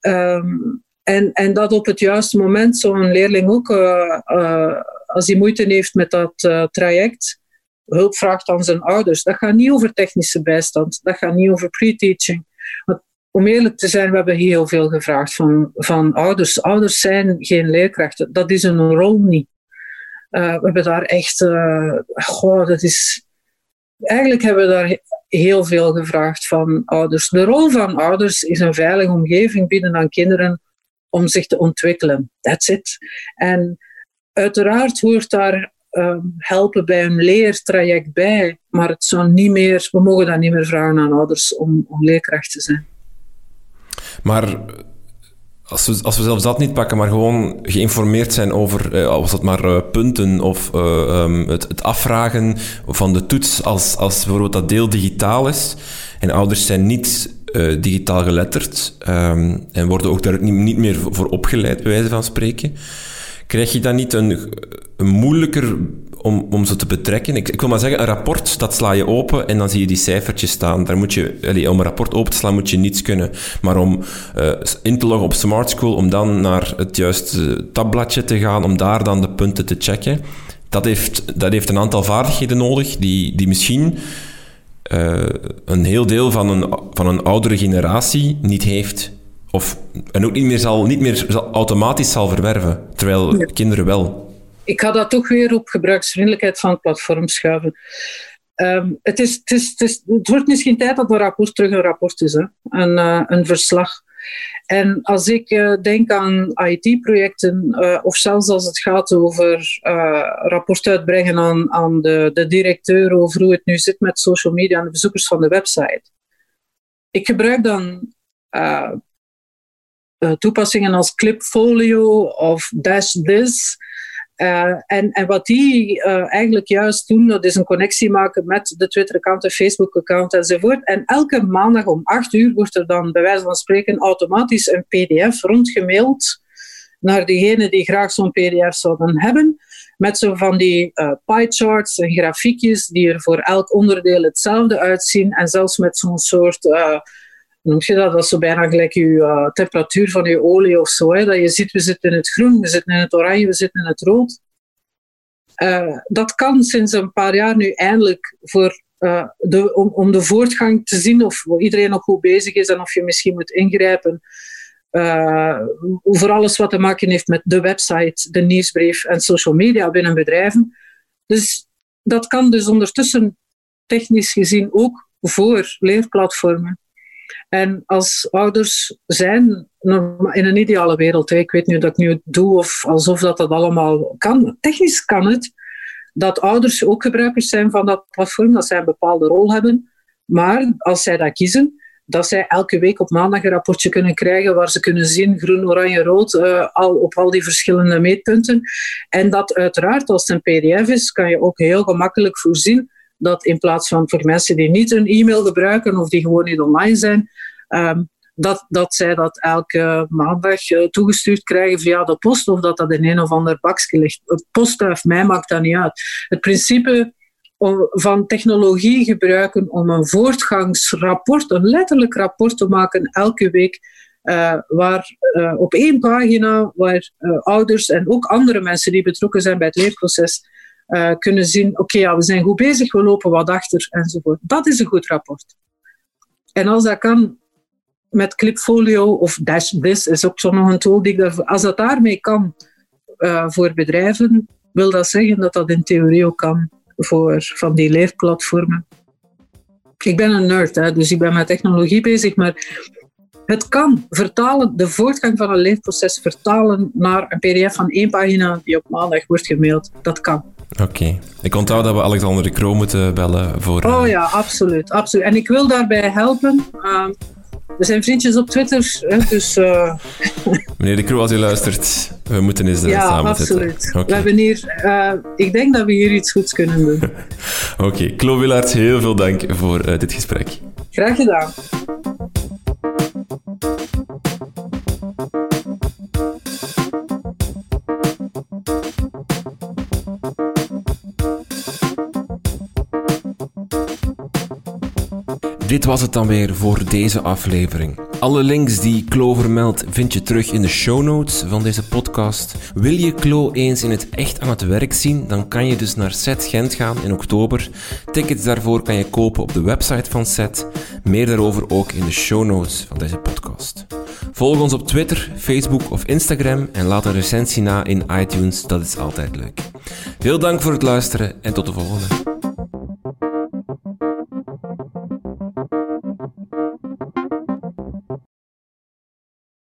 Um, en, en dat op het juiste moment zo'n leerling ook, uh, als hij moeite heeft met dat traject, hulp vraagt aan zijn ouders. Dat gaat niet over technische bijstand, dat gaat niet over pre-teaching. Om eerlijk te zijn, we hebben heel veel gevraagd van, van ouders. Ouders zijn geen leerkrachten, dat is een rol niet. Uh, we hebben daar echt, uh, goh, dat is. Eigenlijk hebben we daar heel veel gevraagd van ouders. De rol van ouders is een veilige omgeving bieden aan kinderen om zich te ontwikkelen. That's it. En uiteraard hoort daar um, helpen bij een leertraject bij. Maar het zou niet meer, we mogen dat niet meer vragen aan ouders om, om leerkracht te zijn. Maar als we, als we zelfs dat niet pakken, maar gewoon geïnformeerd zijn over, eh, was het maar uh, punten of uh, um, het, het, afvragen van de toets, als, als bijvoorbeeld dat deel digitaal is en ouders zijn niet digitaal geletterd um, en worden ook daar niet, niet meer voor opgeleid, bij wijze van spreken, krijg je dan niet een, een moeilijker om, om ze te betrekken. Ik, ik wil maar zeggen, een rapport, dat sla je open en dan zie je die cijfertjes staan. Daar moet je, om een rapport open te slaan moet je niets kunnen. Maar om uh, in te loggen op Smart School, om dan naar het juiste tabbladje te gaan, om daar dan de punten te checken, dat heeft, dat heeft een aantal vaardigheden nodig die, die misschien uh, een heel deel van een, van een oudere generatie niet heeft. Of, en ook niet meer, zal, niet meer zal, automatisch zal verwerven, terwijl kinderen wel. Ik ga dat toch weer op gebruiksvriendelijkheid van het platform schuiven. Um, het, is, het, is, het, is, het, wordt misschien tijd dat een rapport terug een rapport is, hè? Een, uh, een verslag. En als ik uh, denk aan IT-projecten, uh, of zelfs als het gaat over rapport uitbrengen aan, aan de, de directeur over hoe het nu zit met social media en de bezoekers van de website. Ik gebruik dan toepassingen als Clipfolio of Dash This. Uh, en, en wat die uh, eigenlijk juist doen, dat is een connectie maken met de Twitter-account, de Facebook-account enzovoort. En elke maandag om acht uur wordt er dan bij wijze van spreken automatisch een PDF rondgemaild naar diegenen die graag zo'n PDF zouden hebben. Met zo van die uh, pie charts en grafiekjes die er voor elk onderdeel hetzelfde uitzien. En zelfs met zo'n soort noem je dat? Dat zo bijna gelijk je uh, temperatuur van je olie of zo. Hè? Dat je ziet, we zitten in het groen, we zitten in het oranje, we zitten in het rood. Uh, dat kan sinds een paar jaar nu eindelijk voor, uh, de, om, om, de voortgang te zien of iedereen nog goed bezig is en of je misschien moet ingrijpen. voor alles wat te maken heeft met de website, de nieuwsbrief en social media binnen bedrijven. Dus dat kan dus ondertussen technisch gezien ook voor leerplatformen. En als ouders zijn, in een ideale wereld, ik weet nu dat ik nu doe of alsof dat, dat allemaal kan. Technisch kan het dat ouders ook gebruikers zijn van dat platform, dat zij een bepaalde rol hebben. Maar als zij dat kiezen, dat zij elke week op maandag een rapportje kunnen krijgen waar ze kunnen zien groen, oranje, rood, uh, al, op al die verschillende meetpunten. En dat uiteraard, als het een pdf is, kan je ook heel gemakkelijk voorzien dat in plaats van voor mensen die niet een e-mail gebruiken of die gewoon niet online zijn, um, dat, dat zij dat elke maandag uh, toegestuurd krijgen via de post of dat dat in een of ander bakje ligt. Postduif, mij maakt dat niet uit. Het principe van technologie gebruiken om een voortgangsrapport, een letterlijk rapport te maken elke week, uh, waar uh, op één pagina, waar ouders en ook andere mensen die betrokken zijn bij het leerproces uh, kunnen zien, oké, ja, we zijn goed bezig, we lopen wat achter enzovoort. Dat is een goed rapport. En als dat kan met Clipfolio of Dash This is ook zo nog een tool die ik als dat daarmee kan uh, voor bedrijven, wil dat zeggen dat dat in theorie ook kan voor van die leerplatformen. Ik ben een nerd, hè, dus ik ben met technologie bezig, maar het kan vertalen, de voortgang van een leerproces vertalen naar een pdf van één pagina die op maandag wordt gemaild. Dat kan. Oké. Ik onthoud dat we Alexander de Croo moeten bellen voor... Oh eh, ja, absoluut, absoluut. En ik wil daarbij helpen. Uh, we zijn vriendjes op Twitter, dus... Uh... Meneer de Croo, als u luistert, we moeten eens ja, samen absoluut. zitten. Okay. We hebben hier... Uh, ik denk dat we hier iets goeds kunnen doen. Oké. Okay. Klo heel veel dank voor dit gesprek. Graag gedaan. Dit was het dan weer voor deze aflevering. Alle links die Klo vermeldt vind je terug in de show notes van deze podcast. Wil je Klo eens in het echt aan het werk zien, dan kan je dus naar Set Gent gaan in oktober. Tickets daarvoor kan je kopen op de website van Set. Meer daarover ook in de show notes van deze podcast. Volg ons op Twitter, Facebook of Instagram en laat een recensie na in iTunes, dat is altijd leuk. Veel dank voor het luisteren en tot de volgende.